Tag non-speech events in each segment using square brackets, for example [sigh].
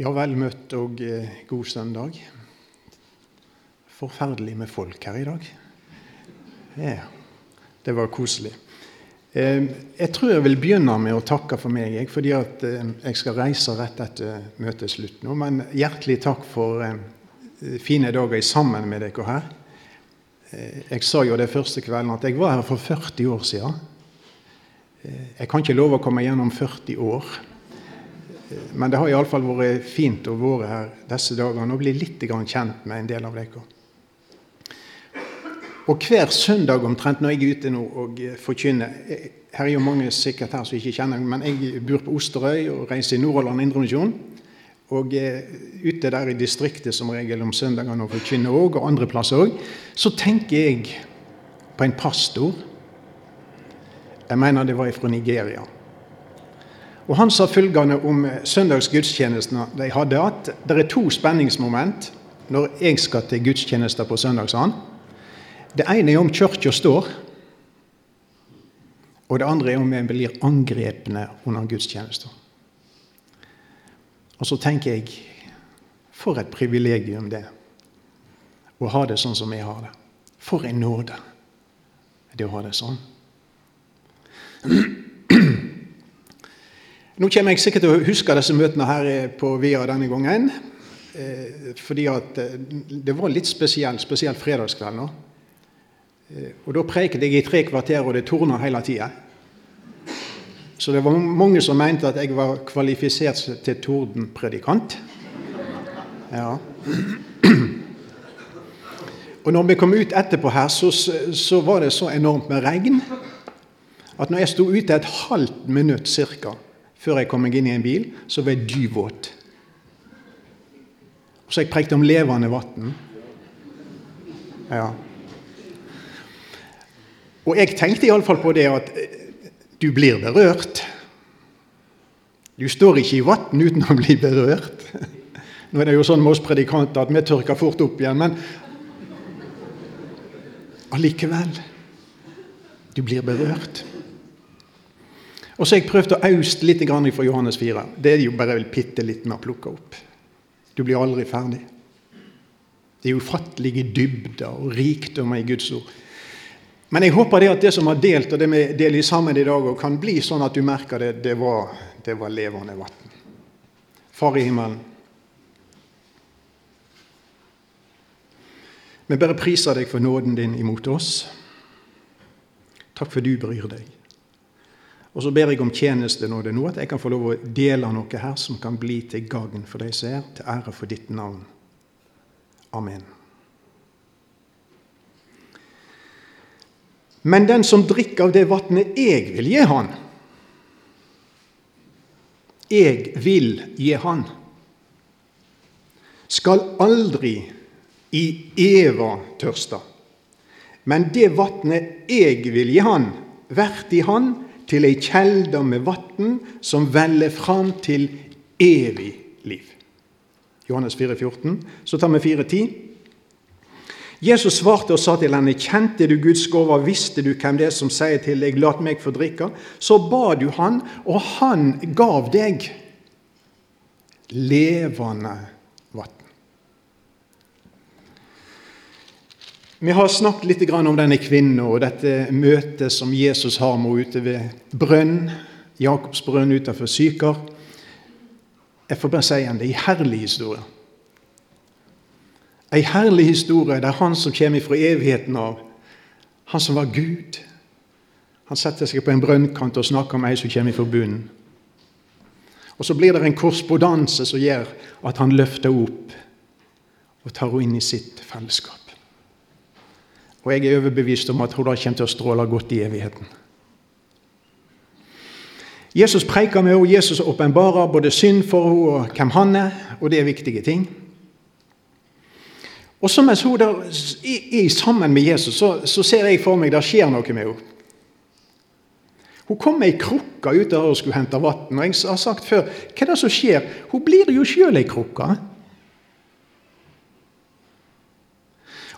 Ja, vel møtt og eh, god søndag. Forferdelig med folk her i dag. Ja, det var koselig. Jeg tror jeg vil begynne med å takke for meg, fordi at eh, jeg skal reise rett etter møtets slutt nå. Men hjertelig takk for fine dager sammen med dere her. Eh, jeg sa jo det første kvelden at jeg var her for 40 år siden. Jeg kan ikke love å komme gjennom 40 år. Men det har iallfall vært fint å være her disse dagene og bli litt kjent med en del av dere. Og hver søndag omtrent når jeg er ute nå og forkynner Her er jo mange sikkert her som ikke kjenner men jeg bor på Osterøy og reiser i Nordhordland Indremisjon. Og ute der i distriktet som regel om søndagene og forkynner òg, og andre plasser òg, så tenker jeg på en pastor. Jeg mener det var fra Nigeria. Og Han sa følgende om søndagsgudstjenestene de hadde, at det er to spenningsmoment når jeg skal til gudstjenester på søndag. Det ene er om kirka står, og det andre er om en blir angrepne under gudstjenester. Og så tenker jeg for et privilegium det å ha det sånn som jeg har det. For en nåde det å ha det sånn. [clears throat] Nå kommer jeg sikkert til å huske disse møtene her på VIA denne gangen. Eh, fordi at eh, det var litt spesielt, spesielt fredagskveld nå. Eh, og da preiket jeg i tre kvarter, og det torna hele tida. Så det var mange som mente at jeg var kvalifisert til tordenpredikant. Ja. Og når vi kom ut etterpå her, så, så var det så enormt med regn at når jeg sto ute et halvt minutt cirka, før jeg kom meg inn i en bil, så var jeg dyvåt. Så jeg prekte om levende vann. Ja. Og jeg tenkte iallfall på det at eh, du blir berørt. Du står ikke i vann uten å bli berørt. Nå er det jo sånn med oss predikanter at vi tørker fort opp igjen, men allikevel Du blir berørt. Og så har jeg prøvd å auste litt fra Johannes 4. Det er jo bare bitte litt med å plukke opp. Du blir aldri ferdig. Det er ufattelige dybder og rikdommer i Guds ord. Men jeg håper det at det som har delt, og det vi deler sammen i dag, kan bli sånn at du merker det. Det var, det var levende vann. Far i himmelen. Vi bare priser deg for nåden din imot oss. Takk for du bryr deg. Og så ber jeg om tjeneste nå, at jeg kan få lov å dele noe her som kan bli til gagn for de som er, til ære for ditt navn. Amen. Men den som drikker av det vannet jeg vil gi han, jeg vil gi han, skal aldri i eva tørste. Men det vannet jeg vil gi han, vert i han, til ei kjelde med vann som veller fram til evig liv. Johannes 4, 14. Så tar vi 4.10. Jesus svarte og sa til henne, kjente du Guds gåva, visste du hvem det er som sier til deg, lat meg få drikke? Så ba du han, og han gav deg levende vann. Vi har snakket litt om denne kvinnen og dette møtet som Jesus har med henne ute ved brønn, Jakobs brønn utenfor Syker. Jeg får bare si igjen det er en herlig historie. En herlig historie der han som kommer fra evigheten av, han som var Gud Han setter seg på en brønnkant og snakker med ei som kommer fra bunnen. Og Så blir det en korrespondanse som gjør at han løfter opp og tar henne inn i sitt fellesskap. Og jeg er overbevist om at hun da kommer til å stråle godt i evigheten. Jesus preker med henne, Jesus åpenbarer både synd for henne og hvem han er, og det er viktige ting. Og så mens hun der er sammen med Jesus, så, så ser jeg for meg det skjer noe med henne. Hun kom med ei krukke ut der og skulle hente vann. Og jeg har sagt før, hva er det som skjer? Hun blir jo sjøl ei krukke.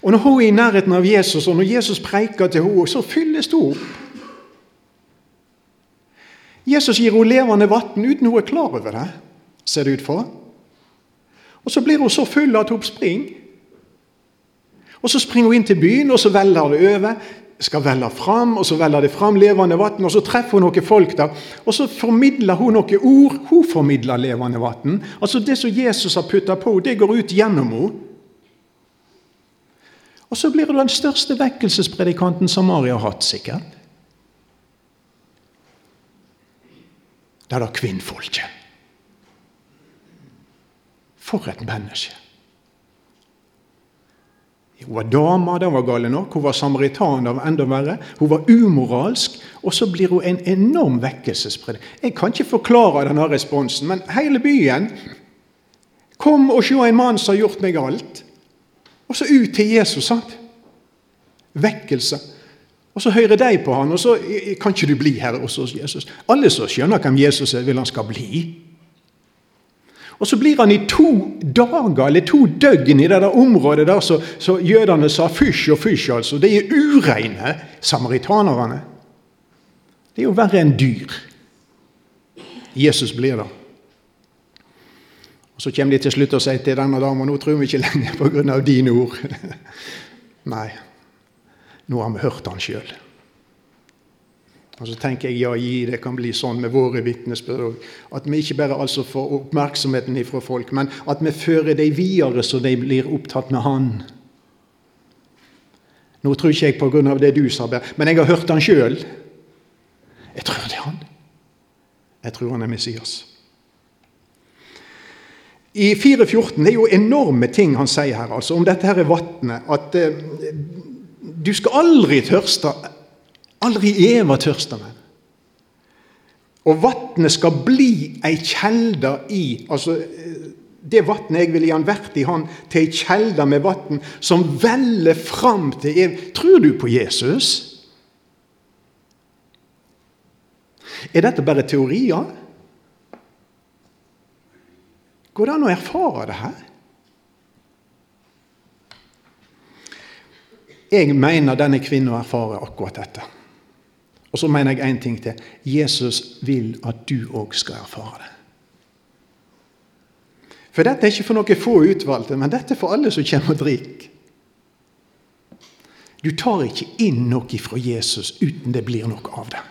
Og Når hun er i nærheten av Jesus, og når Jesus preiker til henne, så fylles hun opp. Jesus gir henne levende vann uten hun er klar over det, ser det ut for. Og så blir hun så full at hun springer. Og så springer hun inn til byen, og så veller det over. Skal velle fram, og så veller det fram levende vann, og så treffer hun noen folk der. Og så formidler hun noen ord. Hun formidler levende vann. Altså det som Jesus har putta på, det går ut gjennom henne. Og så blir du den største vekkelsespredikanten Samaria har hatt, sikkert. Det er da kvinnfolket. For et menneske. Hun var dame, det var gale nok. Hun var samaritan, det var enda verre. Hun var umoralsk. Og så blir hun en enorm vekkelsesprediker. Jeg kan ikke forklare denne responsen, men hele byen Kom og se en mann som har gjort meg alt. Og så ut til Jesus. sant? Vekkelse. Og så hører de på han, og så kan ikke du bli her også hos Jesus. Alle som skjønner hvem Jesus er, vil han skal bli. Og så blir han i to dager, eller to døgn, i det der området der så, så jødene sa fysj og fysj. altså. De er ureine, samaritanerne. Det er jo verre enn dyr. Jesus blir det. Så kommer de til slutt og sier til denne dama nå tror vi ikke lenger pga. dine ord. [laughs] Nei, nå har vi hørt han sjøl. Og så tenker jeg ja, gi, det kan bli sånn med våre vitnesbyrd òg. At vi ikke bare altså får oppmerksomheten fra folk, men at vi fører dem videre så de blir opptatt med Han. Nå tror ikke jeg av det du sa, men jeg har hørt han sjøl. Jeg tror det er han. Jeg tror han er Messias. I 4.14 det er jo enorme ting han sier her altså, om dette her er vannet. At eh, du skal aldri tørste Aldri eva tørste meg. Og vannet skal bli ei kjelde i altså Det vannet jeg vil gi han vært i han, til ei kjelde med vann som veller fram til ev. Tror du på Jesus? Er dette bare teorier? Går det an å erfare det her? Jeg mener denne kvinnen erfarer akkurat dette. Og så mener jeg én ting til. Jesus vil at du òg skal erfare det. For dette er ikke for noen få utvalgte, men dette er for alle som kommer og drikker. Du tar ikke inn noe fra Jesus uten det blir noe av det.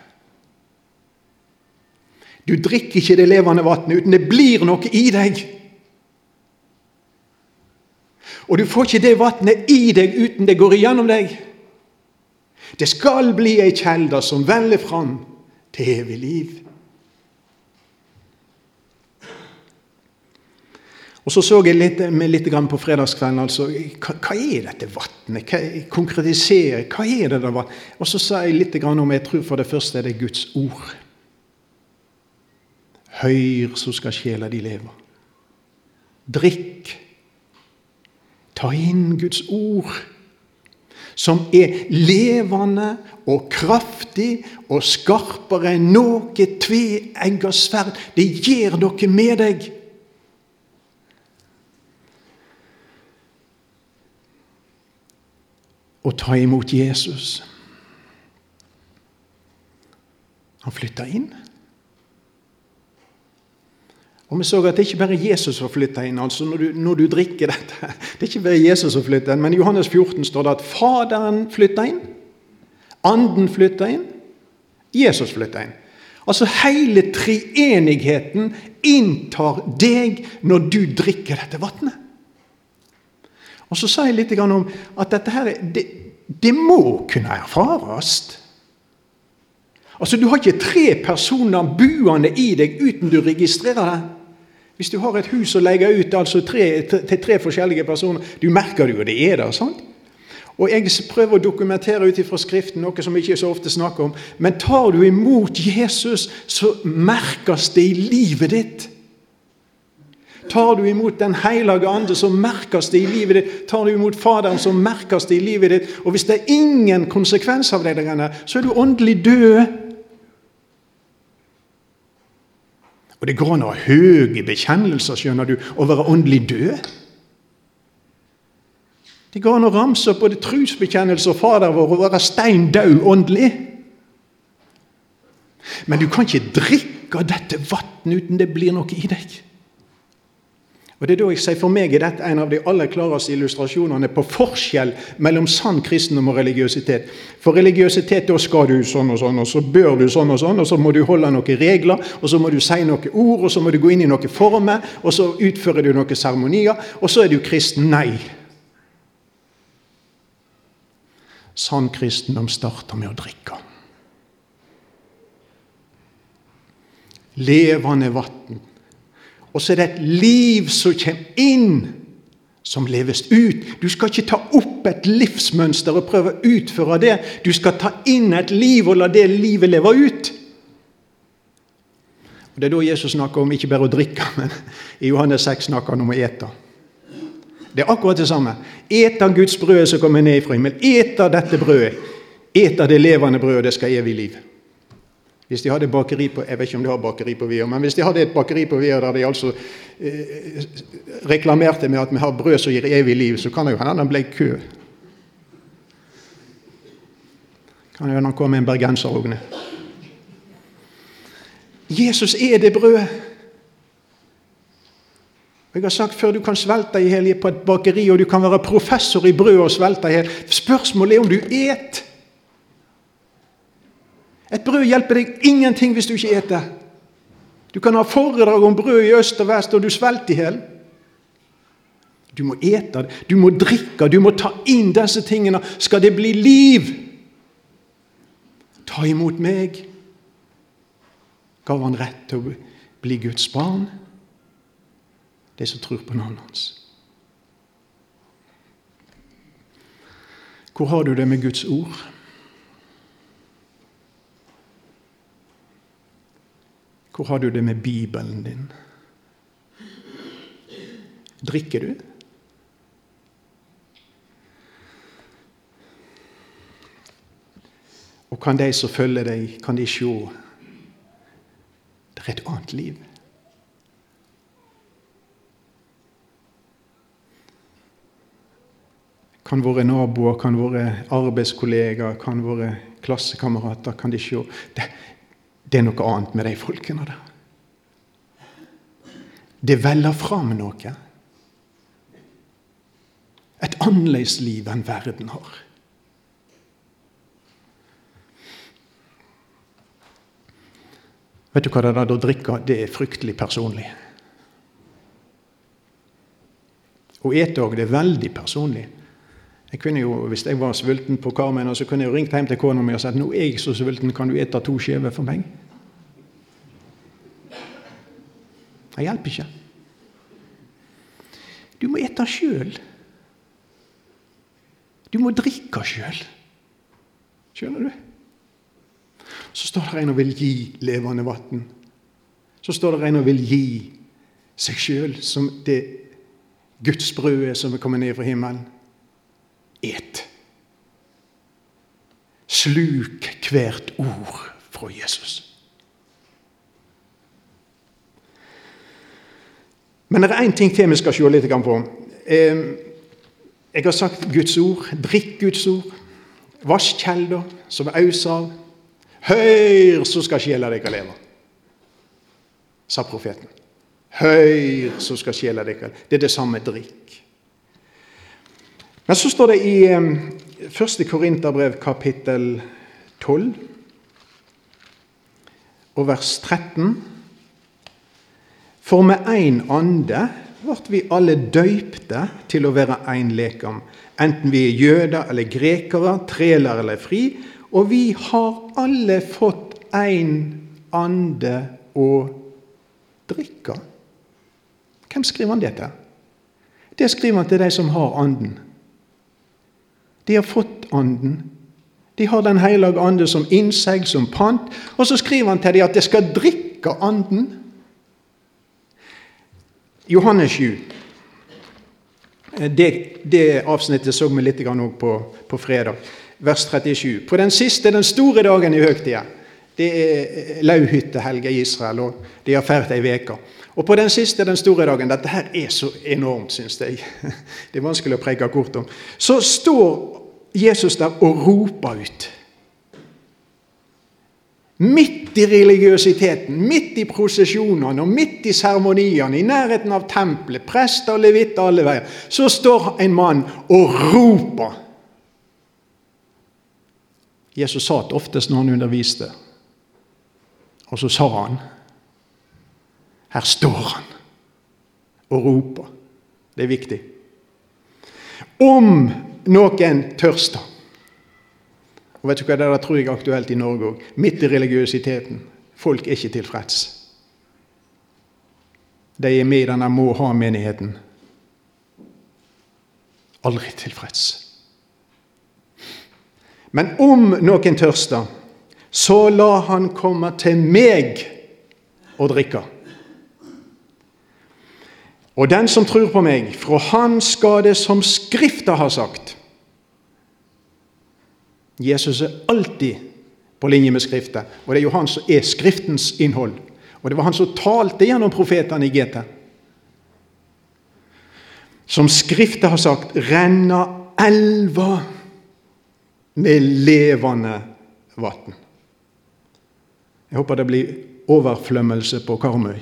Du drikker ikke det levende vannet uten det blir noe i deg. Og du får ikke det vannet i deg uten det går igjennom deg. Det skal bli ei kjelde som veller fram til evig liv. Og Så så jeg litt, litt på fredagskvelden altså, hva, hva er dette vannet? Konkretisere, hva er det der? Og så sa jeg litt om jeg tror for det første er det Guds ord. Høyr, så skal sjela di leve. Drikk. Ta inn Guds ord som er levende og kraftig og skarpere enn noe tveegga sverd. Det gjør noe med deg. Å ta imot Jesus. Han flytta inn. Og Vi så at det ikke bare Jesus som flytter inn. altså når du, når du, drikker dette. Det er ikke bare Jesus som flytter inn, men i Johannes 14 står det at Faderen flytter inn, Anden flytter inn, Jesus flytter inn. Altså Hele treenigheten inntar deg når du drikker dette vannet. Og Så sa jeg litt om at dette her, det, det må kunne erfares. Altså, Du har ikke tre personer buende i deg uten du registrerer det. Hvis du har et hus og legge ut altså tre, til tre forskjellige personer Du merker jo, det er der. sant? Og Jeg prøver å dokumentere ut ifra Skriften noe som vi ikke så ofte snakker om. Men tar du imot Jesus, så merkes det i livet ditt. Tar du imot Den hellige ande, så merkes det i livet ditt. Tar du imot Faderen, så merkes det i livet ditt. Og hvis det er ingen konsekvens av det, så er du åndelig død. Og det går an å ha høye bekjennelser, skjønner du, og være åndelig død. Det går an å ramse opp både trosbekjennelse og Fader vår og være stein død åndelig. Men du kan ikke drikke av dette vannet uten det blir noe i deg. Og det er da jeg sier For meg er dette en av de aller klareste illustrasjonene på forskjell mellom sann kristendom og religiøsitet. For religiøsitet da skal du sånn og sånn, og så bør du sånn og sånn, og så må du holde noen regler, og så må du si noen ord, og så må du gå inn i noen former, og så utfører du noen seremonier, og så er du kristen. Nei. Sann kristendom starter med å drikke. Levende vann og så er det et liv som kommer inn, som leves ut. Du skal ikke ta opp et livsmønster og prøve å utføre det. Du skal ta inn et liv og la det livet leve ut. Og Det er da Jesus snakker om ikke bare å drikke, [laughs] men i Johannes 6 snakker han om å ete. Det er akkurat det samme. Et av Guds brød som kommer ned fra himmelen. Et av dette brødet. Et av det levende brødet, det skal evig liv. Hvis de hadde bakeri på Jeg vet ikke om de har bakeri på Vier, men hvis de hadde et bakeri på Vier der de altså eh, reklamerte med at vi har brød som gir evig liv, så kan det jo hende det ble kø. Kan jo hende han kom med en bergenser òg Jesus er det brødet. Jeg har sagt før, Du kan svelte i hjel på et bakeri, og du kan være professor i brød og svelte i hjel. Spørsmålet er om du et. Et brød hjelper deg ingenting hvis du ikke eter. Du kan ha foredrag om brød i øst og vest, og du svelter i hjel. Du må ete du må drikke, du må ta inn disse tingene. Skal det bli liv? Ta imot meg. Gav han rett til å bli Guds barn? De som tror på navnet hans. Hvor har du det med Guds ord? Hvor har du det med Bibelen din? Drikker du? Og kan de som følger deg, kan de se det er et annet liv? Kan våre naboer, kan våre arbeidskollegaer, kan våre klassekamerater kan de se det, det er noe annet med de folkene der. Det veller fram noe. Et annerledes liv enn verden har. Vet du hva det er å drikke? Det er fryktelig personlig. Å ete òg, det er veldig personlig. Jeg kunne jo, Hvis jeg var sulten på Karmen, så kunne jeg ringt hjem til kona mi og sagt nå er jeg så sulten, kan du ete to skiver for meg? Det hjelper ikke. Du må ete sjøl. Du må drikke sjøl. Skjønner du? Så står det en og vil gi levende vann. Så står det en og vil gi seg sjøl som det gudsbrødet som er kommet ned fra himmelen. Et. Sluk hvert ord fra Jesus. Men det er én ting til vi skal se litt på. Jeg har sagt Guds ord. Drikk Guds ord. Vasskjelder som auser av. Høyr, så skal sjela deres leve, sa profeten. Høyr, så skal sjela leve. Det er det samme drikk. Men så står det i 1. Korinterbrev kapittel 12 og vers 13 for med én ande ble vi alle døypte til å være én lekam, enten vi er jøder eller grekere, treler eller fri, og vi har alle fått én ande å drikke. Hvem skriver han det til? Det skriver han til de som har anden. De har fått anden. De har Den hellige ande som innsegl, som pant. Og så skriver han til dem at de skal drikke anden. Johannes 7. Det, det avsnittet så vi litt på, på fredag. Vers 37. På den siste, den store dagen i høgtida, det er lauhyttehelga i Israel, og de har feiret ei uke. Og på den siste, den store dagen Dette her er så enormt, syns jeg. [laughs] Det er vanskelig å preke kort om. Så står Jesus der og roper ut. Midt i religiøsiteten, midt i prosesjonene og midt i seremoniene, i nærheten av tempelet, prester og levitter alle veier, så står en mann og roper. Jesus sa det oftest når han underviste, og så sa han Her står han og roper. Det er viktig. Om noen tørster og vet du hva, Det tror jeg er aktuelt i Norge òg. Midt i religiøsiteten. Folk er ikke tilfreds. De er med i denne må ha-menigheten. Aldri tilfreds. Men om noen tørster, så la han komme til meg og drikke. Og den som tror på meg, fra han skal det som Skrifta har sagt. Jesus er alltid på linje med Skriften, og det er jo han som er Skriftens innhold. Og det var han som talte gjennom profetene i GT. Som Skriften har sagt, renner elva med levende vann. Jeg håper det blir overflømmelse på Karmøy.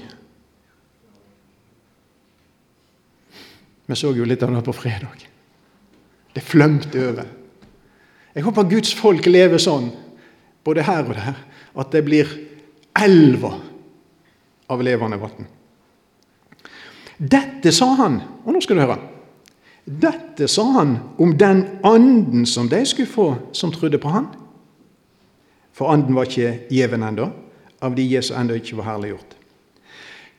Vi så jo litt av det på fredag. Det flømte over. Jeg håper Guds folk lever sånn, både her og der, at det blir elver av levende vann. Dette sa han, og nå skal du høre Dette sa han om den anden som de skulle få som trodde på han. For anden var ikke gjeven ennå, av de Jesu ennå ikke var herliggjort.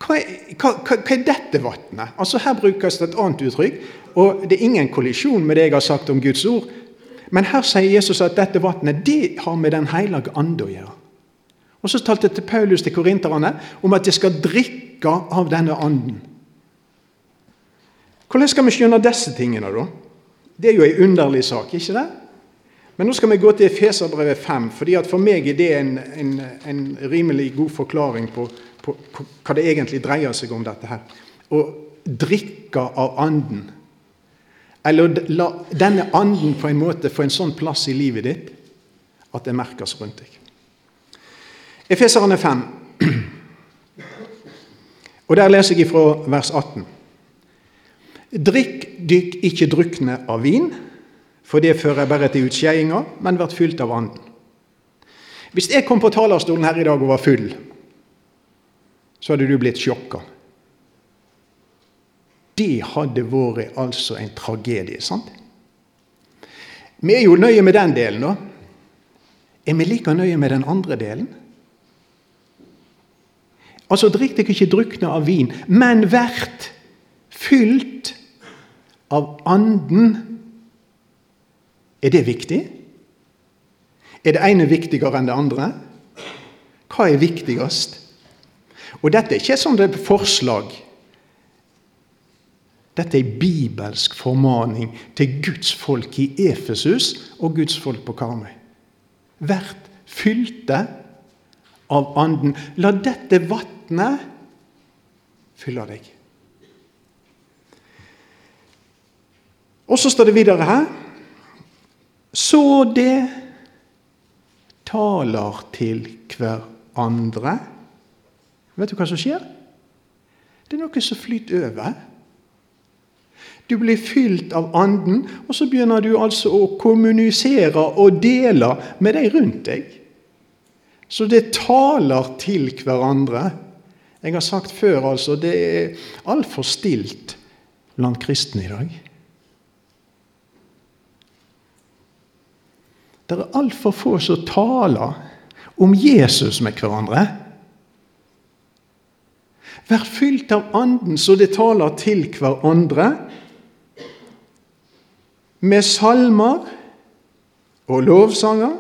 Hva er, hva, hva, hva er dette vannet? Altså Her brukes det et annet uttrykk, og det er ingen kollisjon med det jeg har sagt om Guds ord. Men her sier Jesus at dette vannet det har med Den hellige ande å gjøre. Og Så talte til Paulus til korinterne om at de skal drikke av denne anden. Hvordan skal vi skjønne disse tingene, da? Det er jo en underlig sak, ikke det? Men nå skal vi gå til Efeserbrevet 5, fordi for meg er det en, en, en rimelig god forklaring på, på, på, hva det egentlig dreier seg om, dette her. Å drikke av anden. Eller la denne anden på en måte få en sånn plass i livet ditt at det merkes rundt deg. Efeserne 5. [clears throat] Og Der leser jeg fra vers 18. Drikk dykk ikke drukne av vin, for det fører bare til utskeiinga, men blir fylt av anden. Hvis jeg kom på talerstolen her i dag og var full, så hadde du blitt sjokka. Det hadde vært altså en tragedie. sant? Vi er jo nøye med den delen, da. Er vi like nøye med den andre delen? Altså, drikk dere ikke drukne av vin, men vert fylt av Anden. Er det viktig? Er det ene viktigere enn det andre? Hva er viktigst? Og dette er ikke sånn et sånt forslag dette er en bibelsk formaning til Guds folk i Efesus og Guds folk på Karmøy. Vert fylte av Anden. La dette vatnet fylle deg. Og så står det videre her Så det taler til hverandre. Vet du hva som skjer? Det er noe som flyter over. Du blir fylt av Anden, og så begynner du altså å kommunisere og dele med de rundt deg. Så det taler til hverandre. Jeg har sagt før, altså, det er altfor stilt blant kristne i dag. Det er altfor få som taler om Jesus med hverandre. Vær fylt av Anden så det taler til hverandre med salmer og lovsanger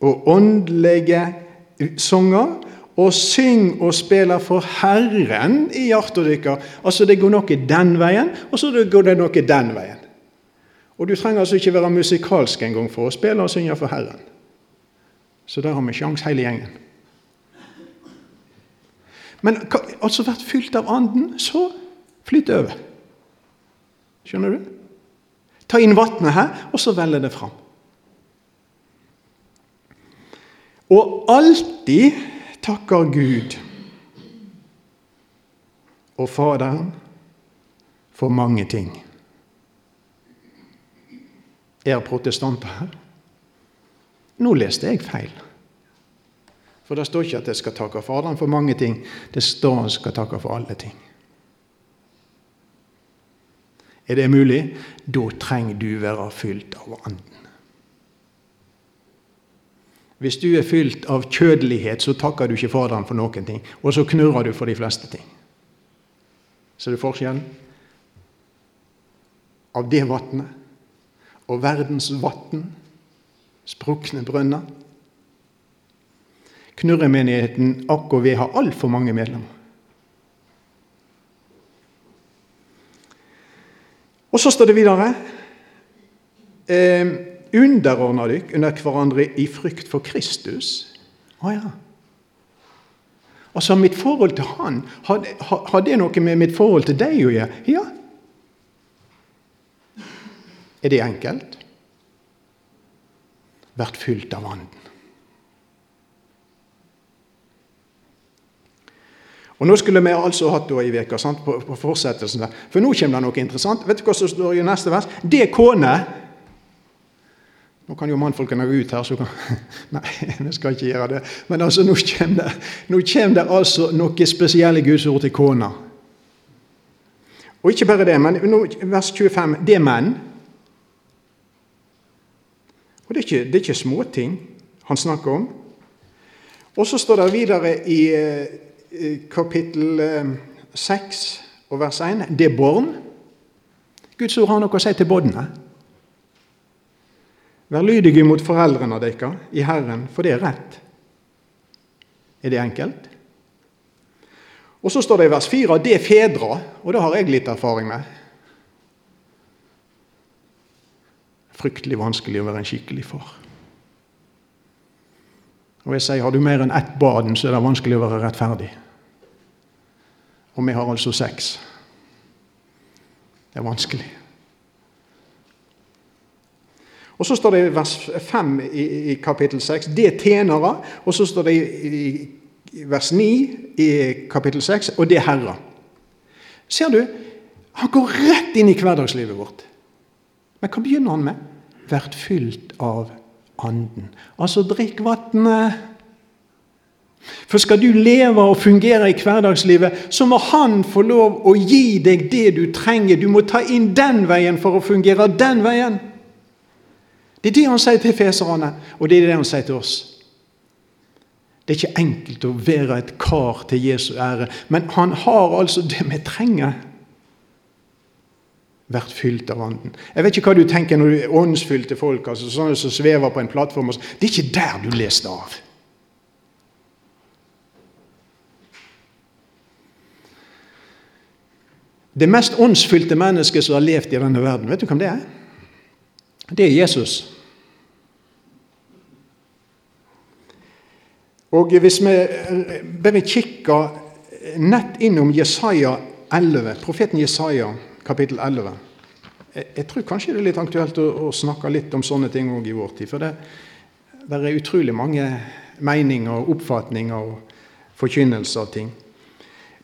og åndelige sanger. Og syng og spiller for Herren i hjertet deres. Altså, det går noe den veien, og så går det noe den veien. Og du trenger altså ikke være musikalsk engang for å spille og synge for Herren. Så der har vi sjans hele gjengen. Men altså vært fylt av Anden, så flytt over. Skjønner du? Ta inn vannet her, og så veller det fram. Og alltid takker Gud og Faderen for mange ting. Er protestanter her? Nå leste jeg feil. For det står ikke at jeg skal takke Faderen for mange ting. Det står at jeg skal takke for alle ting. Er det mulig? Da trenger du være fylt av Anden. Hvis du er fylt av kjødelighet, så takker du ikke Faderen for noen ting. Og så knurrer du for de fleste ting. Ser du forskjellen? Av det vannet og verdens vann, sprukne brønner. Knurremenigheten AKV har altfor mange medlemmer. Og så står det videre eh, Underordna dykk under hverandre i frykt for Kristus. Å ja. Altså, mitt forhold til han, har, har det noe med mitt forhold til deg å gjøre? Ja. Er det enkelt? Vært fylt av Anden. Og Nå skulle vi altså hatt da i veka, sant, på, på fortsettelsen. der. For nå kommer det noe interessant. Vet du hva som står i neste vers? Det kone Nå kan jo mannfolkene gå ut her, så kan [laughs] Nei, vi skal ikke gjøre det. Men altså, nå kommer det, nå kommer det altså noe spesielle gudsord til kona. Og ikke bare det, men nå, vers 25 det er menn. Og det er ikke, det er ikke småting han snakker om. Og så står det videre i kapittel 6 eh, og vers 1 det er barn. Guds ord har noe å si til båndene. Vær lydige mot foreldrene deres i Herren, for det er rett. Er det enkelt? Og så står det i vers 4 det er fedre, og det har jeg litt erfaring med. Fryktelig vanskelig å være en skikkelig far. Og jeg sier, Har du mer enn ett barn, så er det vanskelig å være rettferdig. Og vi har altså seks. Det er vanskelig. Og Så står det i vers 5 i, i kapittel 6 det er tjenere. Og så står det i, i vers 9 i kapittel 6 og det er herrer. Ser du? Han går rett inn i hverdagslivet vårt. Men hva begynner han med? Vært fylt av Anden. Altså drikk vannet for skal du leve og fungere i hverdagslivet, så må Han få lov å gi deg det du trenger. Du må ta inn den veien for å fungere den veien. Det er det han sier til feserne, og det er det han sier til oss. Det er ikke enkelt å være et kar til Jesu ære, men han har altså det vi trenger. Vært fylt av Ånden. Jeg vet ikke hva du tenker når du er åndsfylte folk, altså sånne som svever på en plattform. Det er ikke der du leser det av. Det mest åndsfylte mennesket som har levd i denne verden, vet du hvem det er? Det er Jesus. Og Hvis vi bare kikker nett innom Jesaja 11, profeten Jesaja kapittel 11 Jeg tror kanskje det er litt aktuelt å, snakke litt om sånne ting òg i vår tid. For det er utrolig mange meninger og oppfatninger og forkynnelser av ting.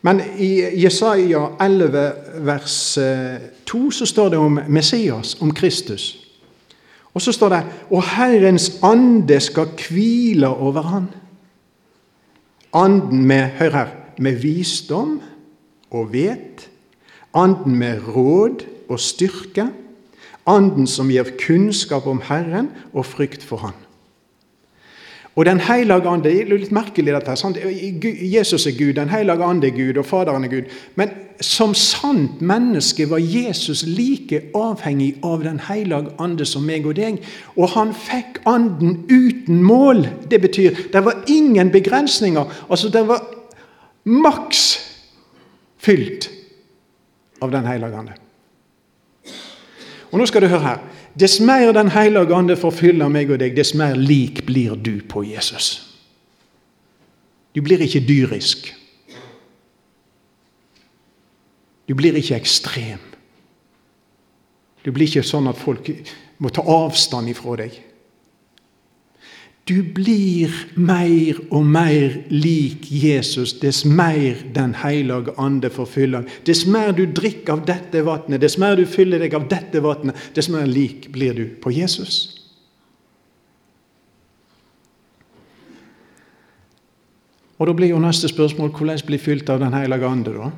Men i Jesaja 11 vers 2 eh, så står det om Messias, om Kristus. Og så står det Og Herrens ande skal hvile over han. Anden med hør her, med visdom og vet. Anden med råd og styrke. Anden som gir kunnskap om Herren og frykt for Han. Og Den hellige ande Det er litt merkelig, dette. Sant? Jesus er Gud, Den hellige ande er Gud, og Faderen er Gud. Men som sant menneske var Jesus like avhengig av Den hellige ande som meg og deg. Og han fikk anden uten mål. Det betyr det var ingen begrensninger. Altså, det var maks fylt av Den hellige ande. Og nå skal du høre her. Dess mer Den hellige ande forfyller meg og deg, dess mer lik blir du på Jesus. Du blir ikke dyrisk. Du blir ikke ekstrem. Du blir ikke sånn at folk må ta avstand ifra deg. Du blir mer og mer lik Jesus dess mer Den hellige ande forfyller. Dess mer du drikker av dette vannet, dess mer du fyller deg av dette vannet, dess mer lik blir du på Jesus. Og Da blir jo neste spørsmål hvordan bli fylt av Den hellige ande. da?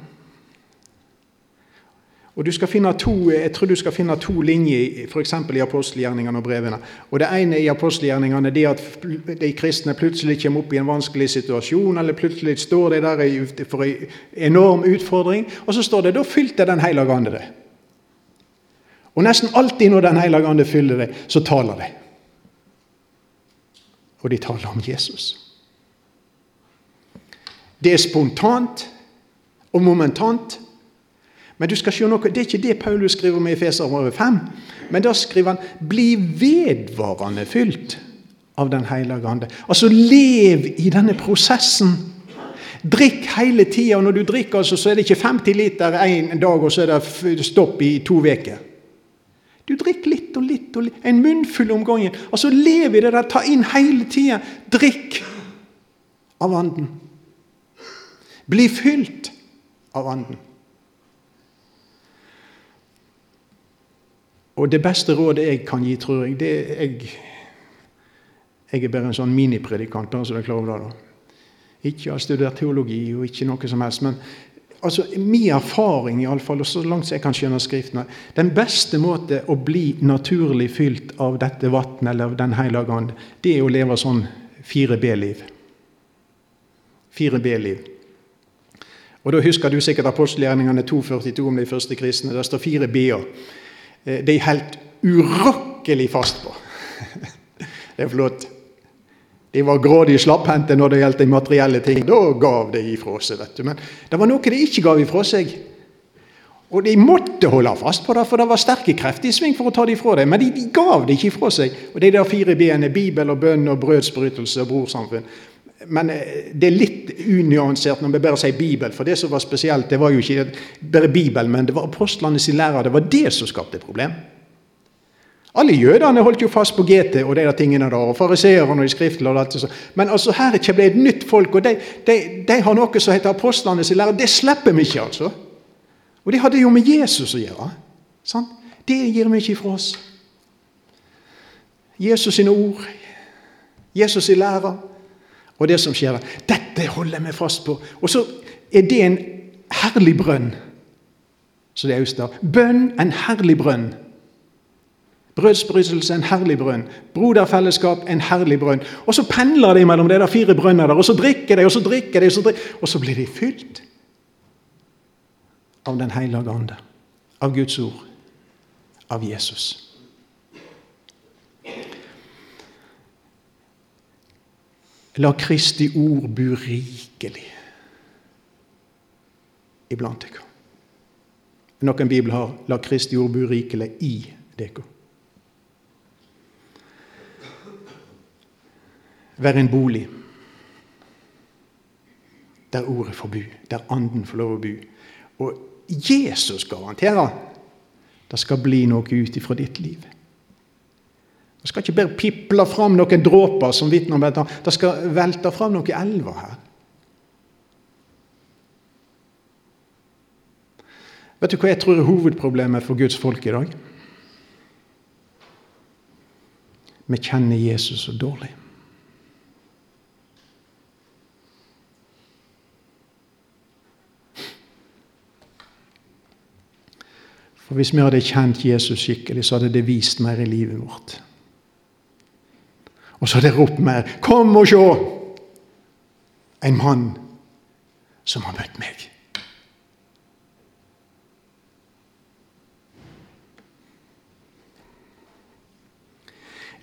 Og du skal finne to, Jeg tror du skal finne to linjer f.eks. i apostelgjerningene og brevene. Og Det ene i apostelgjerningene er at de kristne plutselig kommer opp i en vanskelig situasjon, eller plutselig står de der for en enorm utfordring, og så står det da fylte Den hellige ande det. Og nesten alltid når Den hellige ande fyller det, så taler de. Og de taler om Jesus. Det er spontant og momentant. Men du skal se noe, det er ikke det Paulus skriver om i Feserbrevet 5. Men da skriver han 'bli vedvarende fylt av Den hellige ande'. Altså lev i denne prosessen. Drikk hele tida. Når du drikker, altså, så er det ikke 50 liter en dag, og så er det stopp i to uker. Du drikker litt og litt og litt. En munnfull om gangen. Altså lev i det der. Ta inn hele tida. Drikk av anden. Bli fylt av anden. Og det beste rådet jeg kan gi, tror jeg, det er jeg, jeg er bare en sånn minipredikant, så dere er klar over det. da. Ikke har studert teologi og ikke noe som helst. Men altså, min erfaring, i alle fall, og så langt jeg kan skjønne Skriftene Den beste måte å bli naturlig fylt av dette vannet eller av Den hellige ånd, det er å leve sånn 4B-liv. 4B-liv. Og Da husker du sikkert apostelgjerningene 2.42 om de første kristne. Der står fire b-er. Eh, de helt urokkelig fast på. [laughs] Det er flott. De var grådig slapphendte når det gjaldt de materielle ting. Da gav de ifra seg. vet du. Men det var noe de ikke gav ifra seg. Og de måtte holde fast på det, for det var sterke krefter i sving for å ta det ifra dem. Men de, de gav det ikke ifra seg. Og de der fire b-ene, Bibel og bønn og brødsbrytelse og brorsamfunn, men eh, det er litt unyansert når vi bare sier Bibel, for det som var spesielt, det var jo ikke bare Bibel, men det var apostlene sin lærer. Det var det som skapte problem. Alle jødene holdt jo fast på GT og de der tingene der, og fariseerne og de skriftlige. og alt Men altså her kommer det et nytt folk, og de, de, de har noe som heter apostlene sin lærer. Det slipper vi ikke, altså. Og det hadde jo med Jesus å gjøre. Sant? Det gir vi ikke fra oss. Jesus sine ord, Jesus sin lære og det som skjer. Dette holder vi fast på. Og så er det en herlig brønn. Så det er Auster. Bønn, en herlig brønn. Brødsbrytelse, en herlig brønn. Broderfellesskap, en herlig brønn. Og så pendler de mellom de der fire brønner der, og så drikker de, og så drikker de, og så, drikker, og så blir de fylt av Den hellige ande, av Guds ord, av Jesus. La Kristi ord bu rikelig iblant dere. Noen bibler har 'La Kristi ord bu rikelig i dere'. Vær en bolig der ordet får bu, der anden får lov å bu. Og Jesus garanterer det skal bli noe ut ifra ditt liv. Det skal ikke bare piple fram noen dråper som vitner om dette. Det skal velte fram noen elver her. Vet du hva jeg tror er hovedproblemet for Guds folk i dag? Vi kjenner Jesus så dårlig. For Hvis vi hadde kjent Jesus skikkelig, så hadde det vist mer i livet vårt. Og så har de ropt mer 'Kom og sjå!' En mann som har møtt meg.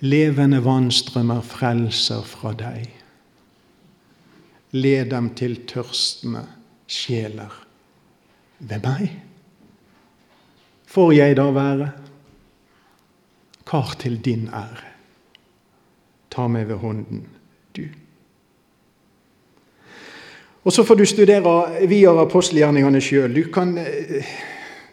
Levende vannstrømmer frelser fra deg. Led dem til tørstende sjeler ved meg. Får jeg da være kar til din ære? Ta meg ved hånden, du. Og Så får du studere videre apostelgjerningene sjøl. Du,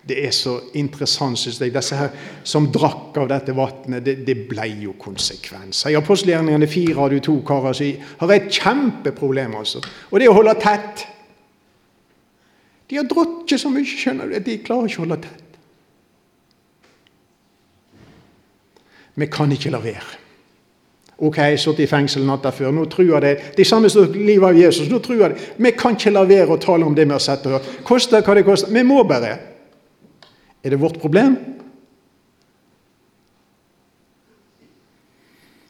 Det er så interessant, syns jeg. Disse her som drakk av dette vannet, det, det ble jo konsekvenser. I apostelgjerningene fire har du to karer som har et kjempeproblem, altså. Og det er å holde tett. De har drukket så mye, skjønner du. De klarer ikke å holde tett. Vi kan ikke la være. Ok, jeg har sittet i fengsel natta før. Nå tror jeg det De samme som livet av Jesus. Nå tror jeg det. Vi kan ikke la være å tale om det vi har sett og hørt. Koste hva det koster. Vi må bare. Er det vårt problem?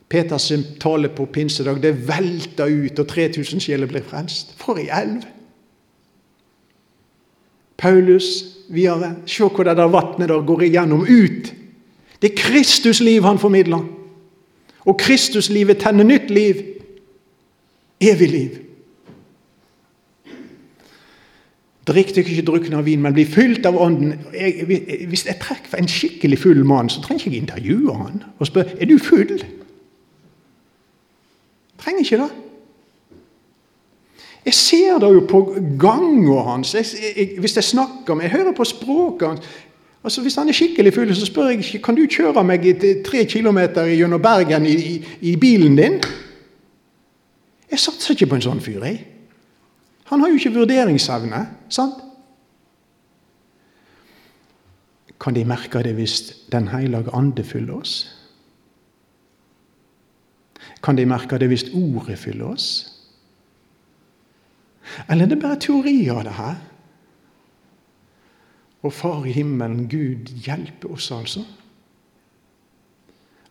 Peters tale på pinsedag det velta ut, og 3000 sjeler ble frelst. For ei elv! Paulus videre. Se hvor det vannet der går igjennom ut. Det er Kristus liv han formidler. Og Kristuslivet tenner nytt liv. Evig liv. Drikk dere ikke drukken av vin, men bli fylt av Ånden. Jeg, hvis jeg trekker en skikkelig full mann, så trenger jeg ikke intervjue han og spørre er du full. Trenger ikke det. Jeg ser det jo på gangen hans. Jeg, jeg, hvis jeg snakker med Jeg hører på språket hans. Altså, Hvis han er skikkelig full, så spør jeg ikke kan du kjøre meg tre kilometer gjennom Bergen i, i, i bilen din. Jeg satser ikke på en sånn fyr. jeg. Han har jo ikke vurderingsevne. sant? Kan de merke det hvis Den hellige ande fyller oss? Kan de merke det hvis Ordet fyller oss? Eller er det bare teorier, av det her? Og Far i himmelen, Gud, hjelpe oss altså.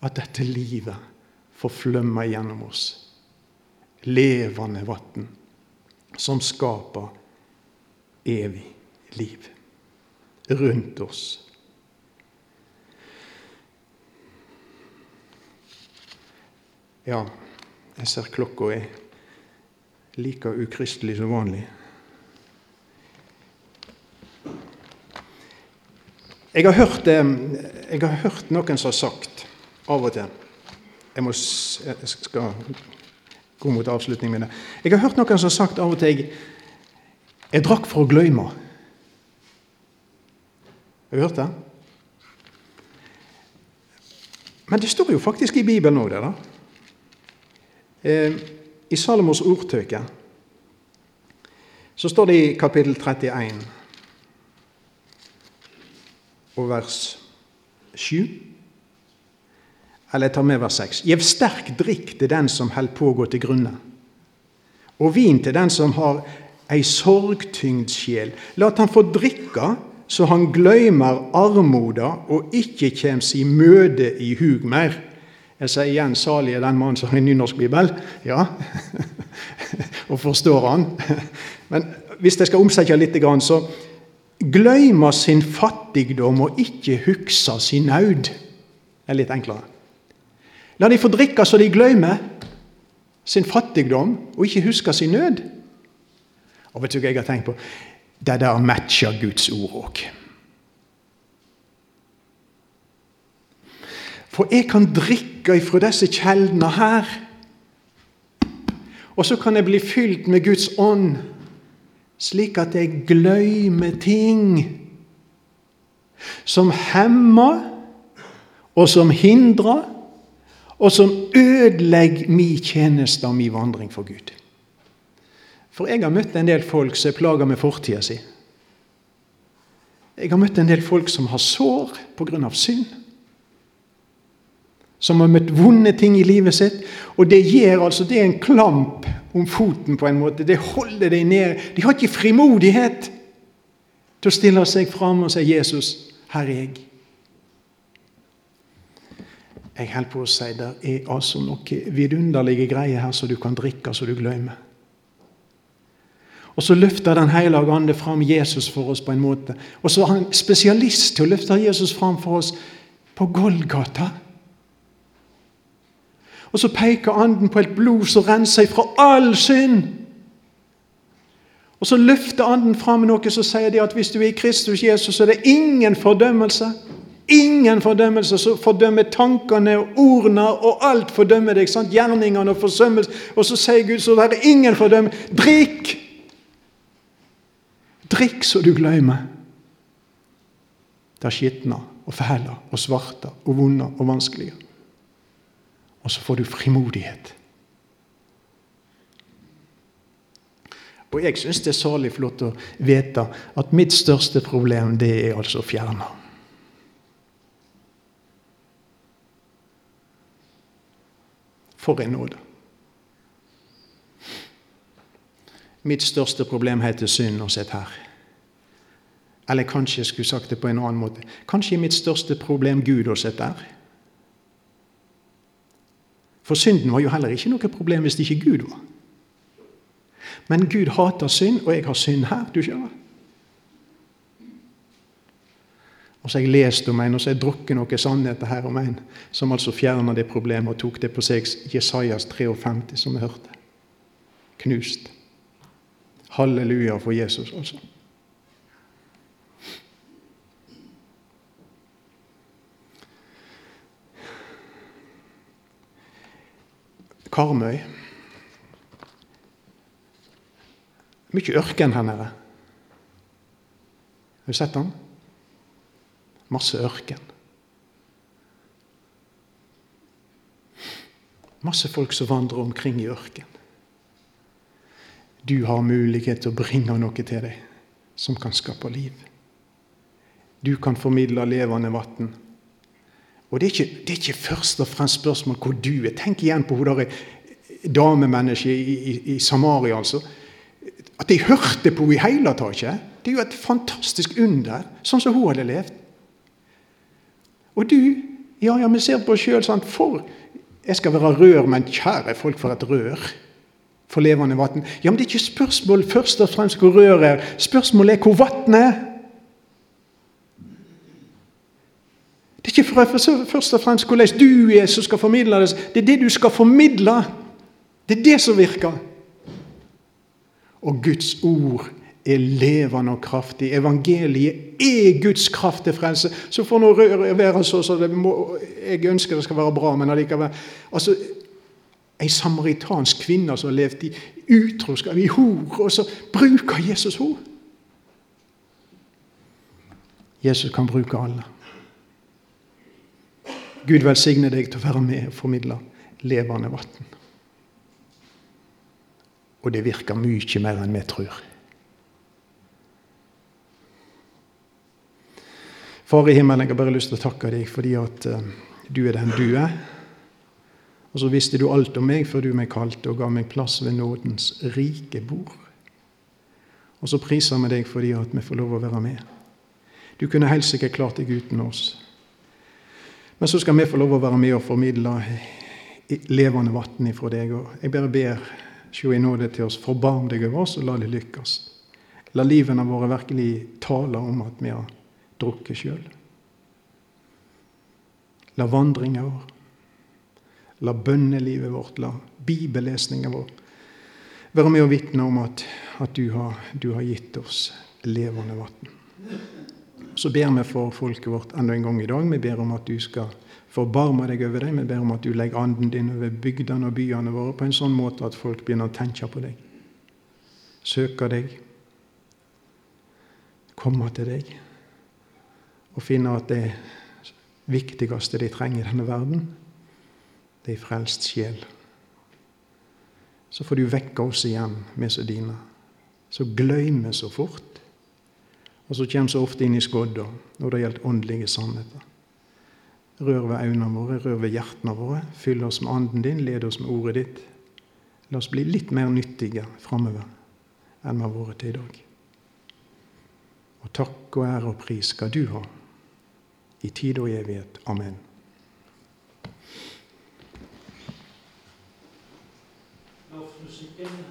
At dette livet får flømme gjennom oss. Levende vann som skaper evig liv rundt oss. Ja, jeg ser klokka er like ukristelig som vanlig. Jeg har, hørt, jeg har hørt noen som har sagt av og til Jeg, må, jeg skal gå mot avslutningen min. Jeg har hørt noen som har sagt av og til jeg, jeg drakk for å glemme. Har du hørt det? Men det står jo faktisk i Bibelen òg, det. da. I Salomos ordtøke så står det i kapittel 31 og vers 7 eller jeg tar med vers 6. Gjev sterk drikk til den som held på å gå til grunne, og vin til den som har ei sorgtyngd sjel. Lat han få drikke så han gløymer armoda og ikke kjem si møde i hug mer. Jeg sier igjen salig er den mannen som har en nynorsk bibel. Ja, [laughs] og forstår han. Men hvis jeg skal omsette litt, så gløymer sin fattigdom og ikke hugsa sin naud. Det er litt enklere. La de få drikke så de gløymer sin fattigdom og ikke husker sin nød. Og vet du hva jeg har tenkt på? Det der matcher Guds ord òg. For jeg kan drikke ifra disse kjeldene her. Og så kan jeg bli fylt med Guds ånd, slik at jeg glemmer ting som hemmer, og som hindrer, og som ødelegger min tjeneste og min vandring for Gud. For jeg har møtt en del folk som er plaga med fortida si. Jeg har møtt en del folk som har sår pga. synd. Som har møtt vonde ting i livet sitt. Og det gjør altså, det er en klamp om foten på en måte. Det holder deg ned. De har ikke frimodighet til å stille seg fram og si 'Jesus, her er jeg'. Jeg holder på å si det er altså noen vidunderlige greier her som du kan drikke så du glemmer. Og så løfter Den hellige ande fram Jesus for oss på en måte. Og så er han spesialist til å løfte Jesus fram for oss på Golgata. Og så peker Anden på et blod som renser fra all synd. Og så løfter Anden fram noe som sier de at hvis du er i Kristus Jesus, så er det ingen fordømmelse. Ingen fordømmelse. Så fordømmer tankene og ordene og alt fordømmer deg. Sant? Gjerningene og forsømmelse. Og så sier Gud så det er ingen fordømmelse. Drikk! Drikk så du glemmer. Det skitner og fæler og svarter og vonder og vanskelige. Og så får du frimodighet. Og jeg syns det er salig flott å vite at mitt største problem, det er altså fjerna. For en nåde. Mitt største problem heter synd og sitt her. Eller kanskje jeg skulle sagt det på en annen måte. Kanskje mitt største problem Gud og sitt der. For synden var jo heller ikke noe problem hvis det ikke Gud var. Men Gud hater synd, og jeg har synd her. du skjønner. Og så har jeg lest om en, og så har jeg drukket noen sannheter her om en som altså fjerna det problemet og tok det på seg. Jesajas 53, som vi hørte. Knust. Halleluja for Jesus, altså. Karmøy Mye ørken her nede. Har du sett den? Masse ørken. Masse folk som vandrer omkring i ørken. Du har mulighet til å bringe noe til deg som kan skape liv. Du kan formidle levende vann. Og det er, ikke, det er, ikke, først og fremst spørsmål hvor du er. Tenk igjen på hun damemennesket i, i, i Samaria. altså at de hørte på henne i hele tatt. Det er jo et fantastisk under, sånn som hun hadde levd. Og du, ja, ja, vi ser på oss sjøl sant. For jeg skal være rør, men kjære folk, for et rør for levende vann. Ja, men det er ikke spørsmål først og fremst hvor røret er. Spørsmålet er hvor vannet er. Det er ikke først og fremst hvordan du som skal formidle det. Det er det du skal formidle. Det er det som virker. Og Guds ord er levende og kraftig. Evangeliet er Guds kraft til frelse. Så får nå røret være så, så det må, Jeg ønsker det skal være bra, men allikevel altså, Ei samaritansk kvinne som har levd i utroskap, i hor, og så bruker Jesus henne. Jesus kan bruke alle. Gud velsigne deg til å være med og formidle levende vann. Og det virker mye mer enn vi tror. Far i himmelen, jeg har bare lyst til å takke deg fordi at uh, du er den du er. Og så visste du alt om meg før du meg kalte og ga meg plass ved nådens rike bord. Og så priser vi deg fordi at vi får lov å være med. Du kunne helt sikkert klart deg uten oss. Men så skal vi få lov å være med og formidle levende vann ifra deg. Og jeg bare ber Sjå i nåde til oss, forbarm deg over oss, og la det lykkes. La livene våre virkelig tale om at vi har drukket sjøl. La vandringa vår, la bønnelivet vårt, la bibellesninga vår være med og vitne om at, at du, har, du, har, gitt oss levende vann. Så ber vi for folket vårt enda en gang i dag. Vi ber om at du skal Forbarme deg over dem. Vi ber om at du legger anden din over bygdene og byene våre på en sånn måte at folk begynner å tenke på deg, søke deg, komme til deg og finne at det viktigste de trenger i denne verden, det er frelst sjel. Så får du vekke oss igjen, vi som dine. Så glemmer vi så fort. Og så kommer vi ofte inn i skodda når det gjelder åndelige sannheter. Rør ved øynene våre, rør ved hjertene våre. Fyll oss med anden din, led oss med ordet ditt. La oss bli litt mer nyttige framover enn vi har vært til i dag. Og takk og ære og pris skal du ha, i tid og evighet. Amen.